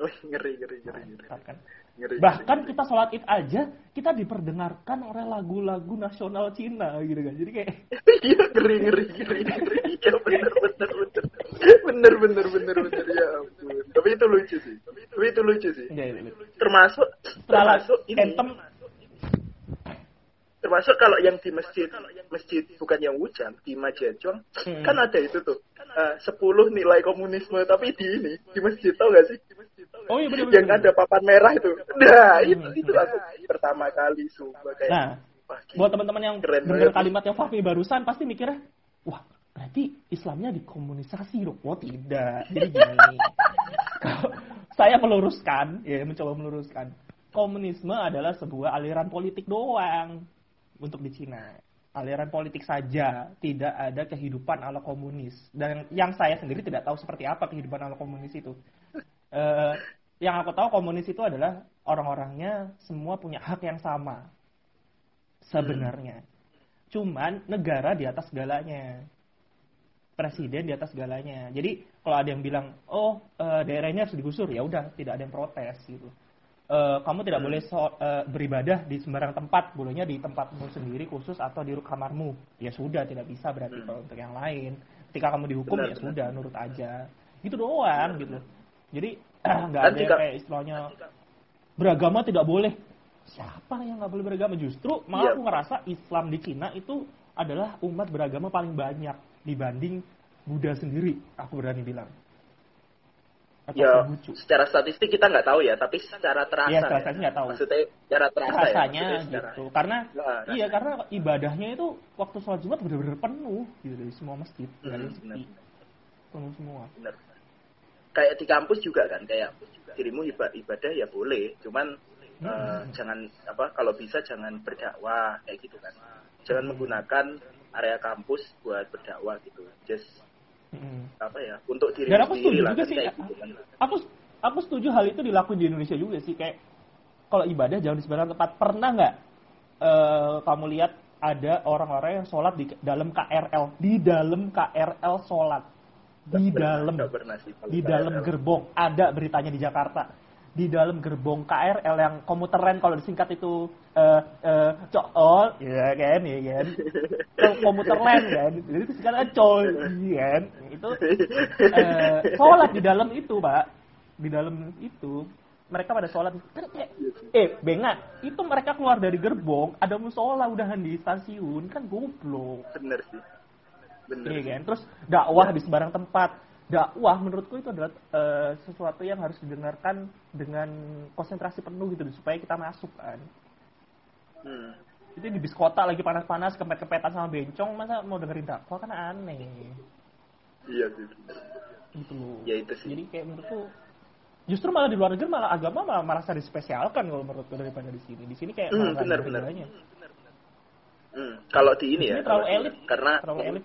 Ngeri, ngeri, ngeri, ngeri. Kan? Ngeri, Bahkan ngeri. kita sholat id aja, kita diperdengarkan oleh lagu-lagu nasional Cina gitu kan. Jadi kayak, Iya, ngeri, ngeri, ngeri, ngeri. Iya, bener, bener, bener. Bener, bener, bener, bener. Ya ampun. Tapi itu lucu sih. Tapi itu lucu sih. ya, ya, ya. Termasuk, termasuk ini. anthem, termasuk kalau yang di masjid masjid bukan yang Wujang di Majejuang Hmm. kan ada itu tuh eh, 10 nilai komunisme tapi di ini di masjid tau gak sih oh iya bener yang ada papan merah itu nah itu Hmm. itu aku pertama kali sumpah kayak Nah, buat teman-teman yang Keren dengar kalimat yang Fafi barusan pasti mikirnya, wah berarti Islamnya dikomunisasi dong. Oh tidak. Jadi gini, saya meluruskan, ya mencoba meluruskan, komunisme adalah sebuah aliran politik doang untuk di Cina. Aliran politik saja, tidak ada kehidupan ala komunis. Dan yang saya sendiri tidak tahu seperti apa kehidupan ala komunis itu. Eh, yang aku tahu komunis itu adalah orang-orangnya semua punya hak yang sama sebenarnya. Cuman negara di atas segalanya. Presiden di atas segalanya. Jadi kalau ada yang bilang, oh eh, daerah ini harus digusur, ya udah tidak ada yang protes gitu. Eh, kamu tidak Hmm. boleh so- eh, beribadah di sembarang tempat, bolehnya di tempatmu sendiri khusus atau di kamarmu. Ya sudah, tidak bisa berarti Hmm. kalau untuk yang lain. Ketika kamu dihukum Benar, ya benar. sudah, nurut aja. Gitu doang Benar, gitu. Jadi nggak ada jika- kayak istilahnya beragama tidak boleh. Siapa yang nggak boleh beragama? Justru malah Iya. aku ngerasa Islam di Cina itu adalah umat beragama paling banyak dibanding Buddha sendiri. Aku berani bilang. Atau Ya, Konghucu. secara statistik kita nggak tahu ya, tapi secara terasa. Iya, secara ya. statistik nggak tahu. Maksudnya secara terasa ya. rasanya maksudnya secara- gitu. Karena Nah, iya karena ibadahnya itu waktu sholat Jumat benar-benar penuh gitu di semua masjid, Hmm, sepi, benar, penuh semua. benar. Kayak di kampus juga kan, kayak dirimu iba- ibadah ya boleh, cuman eh, Hmm. jangan apa kalau bisa jangan berdakwah kayak gitu kan. Jangan Hmm. menggunakan area kampus buat berdakwah gitu. Just Mm-mm. apa ya untuk diri Dan aku setuju sendiri lah juga sih. kayak gitu kan. Aku aku setuju hal itu dilakuin di Indonesia juga sih kayak kalau ibadah jangan di sembarang tempat. Pernah nggak eh, kamu lihat ada orang-orang yang sholat di dalam KRL, di dalam KRL sholat, di dalam di dalam gerbong ada beritanya di Jakarta di dalam gerbong KRL yang komuter lain kalau disingkat itu eh eh col ya kan ya kan Kalau komuter lain kan jadi disingkatnya col iya kan itu eh, sholat di dalam itu pak di dalam itu mereka pada sholat eh bengat itu mereka keluar dari gerbong ada musola udahan di stasiun kan goblok Bener sih. Bener. Iya kan? Terus dakwah di sembarang tempat. Dakwah menurutku itu adalah eh, sesuatu yang harus didengarkan dengan konsentrasi penuh gitu supaya kita masuk kan. Hmm. Itu di bis kota lagi panas-panas kepet-kepetan sama bencong masa mau dengerin dakwah kan aneh. Iya. Gitu loh. Ya itu sih. Jadi kayak menurutku justru malah di luar negeri malah agama malah merasa dispesialkan kalau menurutku daripada di sini. Di sini kayak Hmm, benar, benar. Hmm. Kalau di ini Ini ya. terlalu elit. Karena Terlalu elit.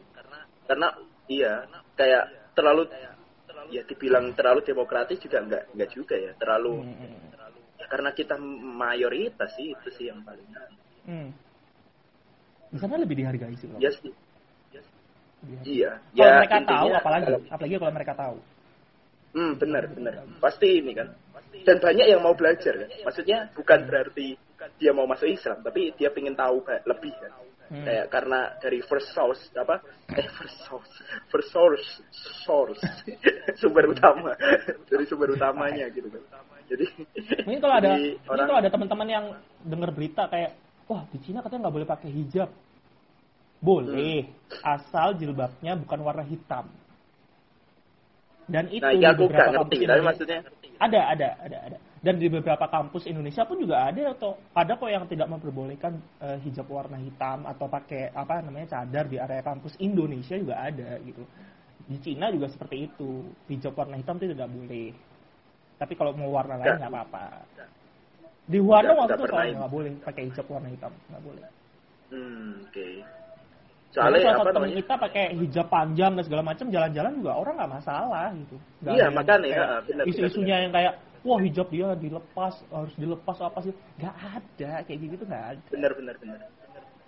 karena iya kayak terlalu ya dibilang terlalu demokratis juga enggak enggak juga ya terlalu Hmm. ya karena kita mayoritas sih itu sih yang paling Hmm. Di sana lebih dihargai sih. kalau ya sih dihargai. iya Kalau ya mereka tahu intinya apalagi kalau- apalagi kalau mereka tahu. hmm, benar benar pasti ini kan dan banyak yang mau belajar kan maksudnya bukan berarti dia mau masuk Islam tapi dia pengen tahu lebih kan Hmm. kayak karena dari first source apa eh first source first source source sumber utama dari sumber utamanya gitu kan jadi Mungkin kalau ada mungkin kalau ada teman-teman yang dengar berita kayak wah di Cina katanya nggak boleh pakai hijab. Boleh, Hmm. asal jilbabnya bukan warna hitam. Dan itu nah ini aku beberapa nggak ngerti tapi maksudnya ada ada ada ada dan di beberapa kampus Indonesia pun juga ada atau ada kok yang tidak memperbolehkan eh, hijab warna hitam atau pakai apa namanya cadar di area kampus Indonesia juga ada gitu. Di Cina juga seperti itu. Hijab warna hitam itu tidak boleh. Tapi kalau mau warna lain Nggak. apa-apa. Di Wuhan waktu itu soalnya nggak boleh pakai hijab warna hitam nggak boleh. Hmm, oke. Soalnya soalnya salah satu teman namanya? kita pakai hijab panjang dan segala macam jalan-jalan juga orang nggak masalah gitu. Nggak Iya, makanya, benar, Isu-isunya yang kayak wah hijab dia dilepas harus dilepas apa sih? Nggak ada kayak gitu nggak ada. benar benar benar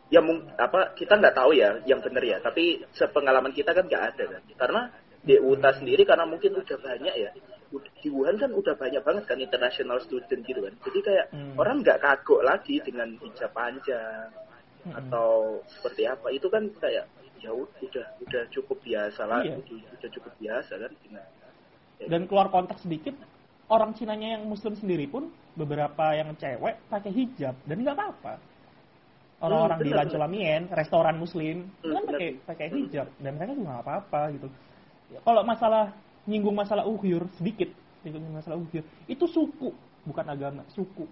ya mung apa kita nggak tahu ya yang benar ya tapi sepengalaman kita kan nggak ada kan karena di UTA sendiri karena mungkin udah banyak ya di Wuhan kan udah banyak banget kan international student gitu kan jadi kayak Hmm. orang nggak kagok lagi dengan hijab panjang Mm-mm. atau seperti apa itu kan kayak ya ud- udah udah cukup biasa lah Iya. udah, udah cukup biasa kan dengan Dan keluar konteks sedikit orang Cinanya yang Muslim sendiri pun beberapa yang cewek pakai hijab dan nggak apa-apa. Orang-orang Hmm, di benar, Lancolamien, restoran Muslim, Hmm, kan pakai pakai hijab dan mereka juga nggak apa-apa gitu. Ya, Kalau masalah nyinggung masalah Uyghur sedikit, nyinggung masalah Uyghur, itu suku bukan agama, suku.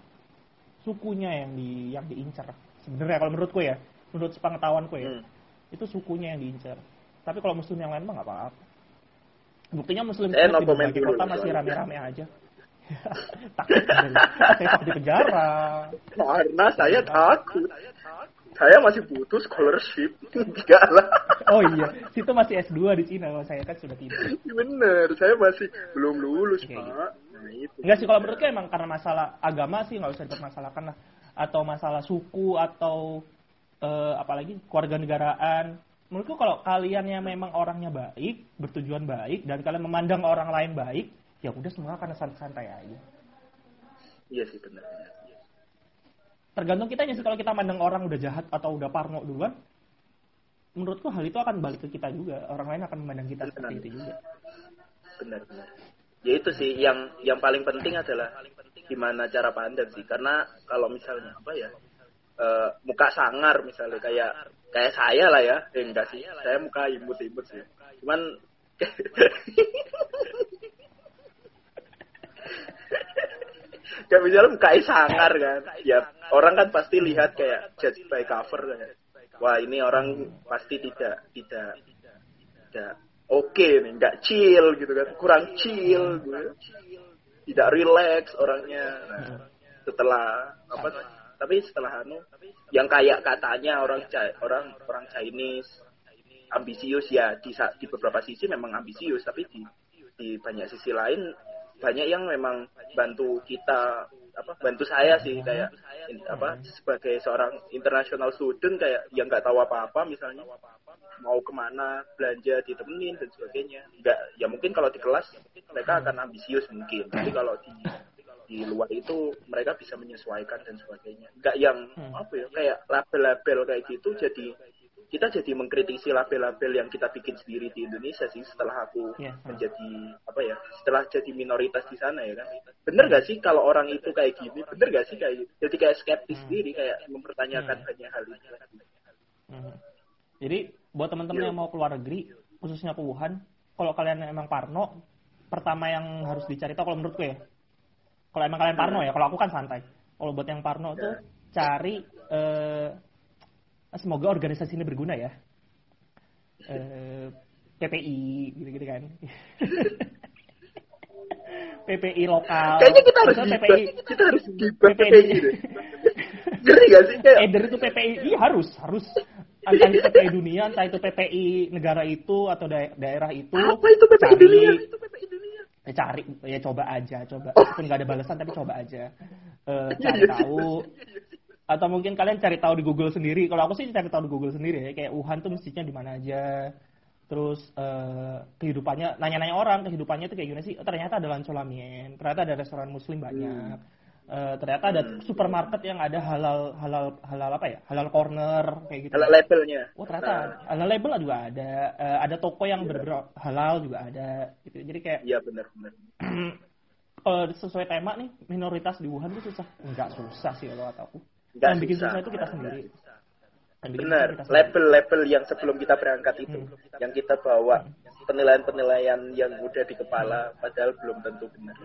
Sukunya yang di yang diincar. Sebenarnya kalau menurutku ya, menurut sepengetahuanku ya, Hmm. itu sukunya yang diincar. Tapi kalau Muslim yang lain mah nggak apa-apa. Buktinya Muslim di berbagai kota masih rame-rame aja. takut saya takut di penjara. karena saya takut. Saya masih butuh scholarship. Enggak lah. Oh iya, situ masih S2 di Cina kalau saya kan sudah tidak. bener saya masih belum lulus Oke, pak. Nah itu. Enggak sih kalau menurutku emang karena masalah agama sih nggak usah dipermasalahkan lah. Atau masalah suku atau eh, apalagi keluarga negaraan. Menurutku kalau kalian yang memang orangnya baik bertujuan baik dan kalian memandang orang lain baik ya udah semua akan santai-santai aja. Iya sih benar benar. tergantung kita sih kalau kita mandang orang udah jahat atau udah parno duluan menurutku hal itu akan balik ke kita juga. Orang lain akan memandang kita seperti itu juga. Benar benar. Ya itu sih yang yang paling penting adalah gimana cara pandang sih. Karena kalau misalnya apa ya eh, muka sangar misalnya kayak kayak saya lah ya. Eh, enggak sih saya muka imut-imut sih. Cuman Gak misalnya mukanya sangar kan. Ya orang kan pasti lihat kayak judge by cover kan ya. wah ini orang pasti tidak tidak tidak oke nih nggak chill gitu kan. Kurang chill gitu. Tidak relax orangnya. Nah, setelah apa tapi setelah anu yang kayak katanya orang orang orang Chinese ambisius ya di di beberapa sisi memang ambisius tapi di di banyak sisi lain banyak yang memang bantu kita apa bantu saya sih kayak in- apa sebagai seorang international student kayak yang nggak tahu apa-apa misalnya mau ke mana belanja ditemenin dan sebagainya. Nggak ya mungkin kalau di kelas mereka akan ambisius mungkin. Tapi kalau di di luar itu mereka bisa menyesuaikan dan sebagainya. Nggak yang Hmm. apa ya kayak label-label kayak gitu jadi kita jadi mengkritisi label-label yang kita bikin sendiri di Indonesia sih setelah aku Iya. menjadi apa ya setelah jadi minoritas di sana ya kan bener gak sih kalau orang itu kayak gini bener gak sih kayak gitu? jadi kayak skeptis Hmm. sendiri kayak mempertanyakan Hmm. banyak hal itu Mhm. Jadi buat teman-teman Iya. yang mau keluar negeri, khususnya ke Wuhan, kalau kalian emang parno, pertama yang harus dicari tahu kalau menurutku ya. Kalau emang kalian parno ya, kalau aku kan santai. Kalau buat yang parno tuh Ya. cari eh, semoga organisasi ini berguna ya. Eh, PPI gitu-gitu kan. PPI lokal. kayaknya kita harus gibah kita harus gibah PPI. PPI deh ngeri gak sih kayak Eder itu PPI, iya harus, harus. Entah itu PPI dunia, entah itu PPI negara itu atau dae- daerah itu. apa itu PPI cari, dunia itu PPI dunia Ya cari, ya coba aja, coba. Meskipun nggak ada balasan, tapi coba aja. Eh, cari Iya, iya. tahu. Atau mungkin kalian cari tahu di Google sendiri. Kalau aku sih cari tahu di Google sendiri ya. Kayak Wuhan tuh mestinya di mana aja. Terus eh, kehidupannya, nanya-nanya orang kehidupannya tuh kayak gimana sih? Oh, ternyata ada Lancolamien, ternyata ada restoran Muslim banyak. Eh, ternyata ada Hmm. supermarket yang ada halal halal halal apa ya? Halal corner kayak gitu. kalau labelnya Oh ternyata halal label juga ada. Eh, ada toko yang Iya. bener-bener halal juga ada. Gitu. Jadi kayak iya benar benar kalau sesuai tema nih minoritas di Wuhan itu susah. Enggak susah sih kalau kata aku nggak yang bikin susah, itu kita sendiri. Benar, level-level yang sebelum kita berangkat itu, hmm. yang kita bawa, penilaian-penilaian yang mudah di kepala, padahal belum tentu benar.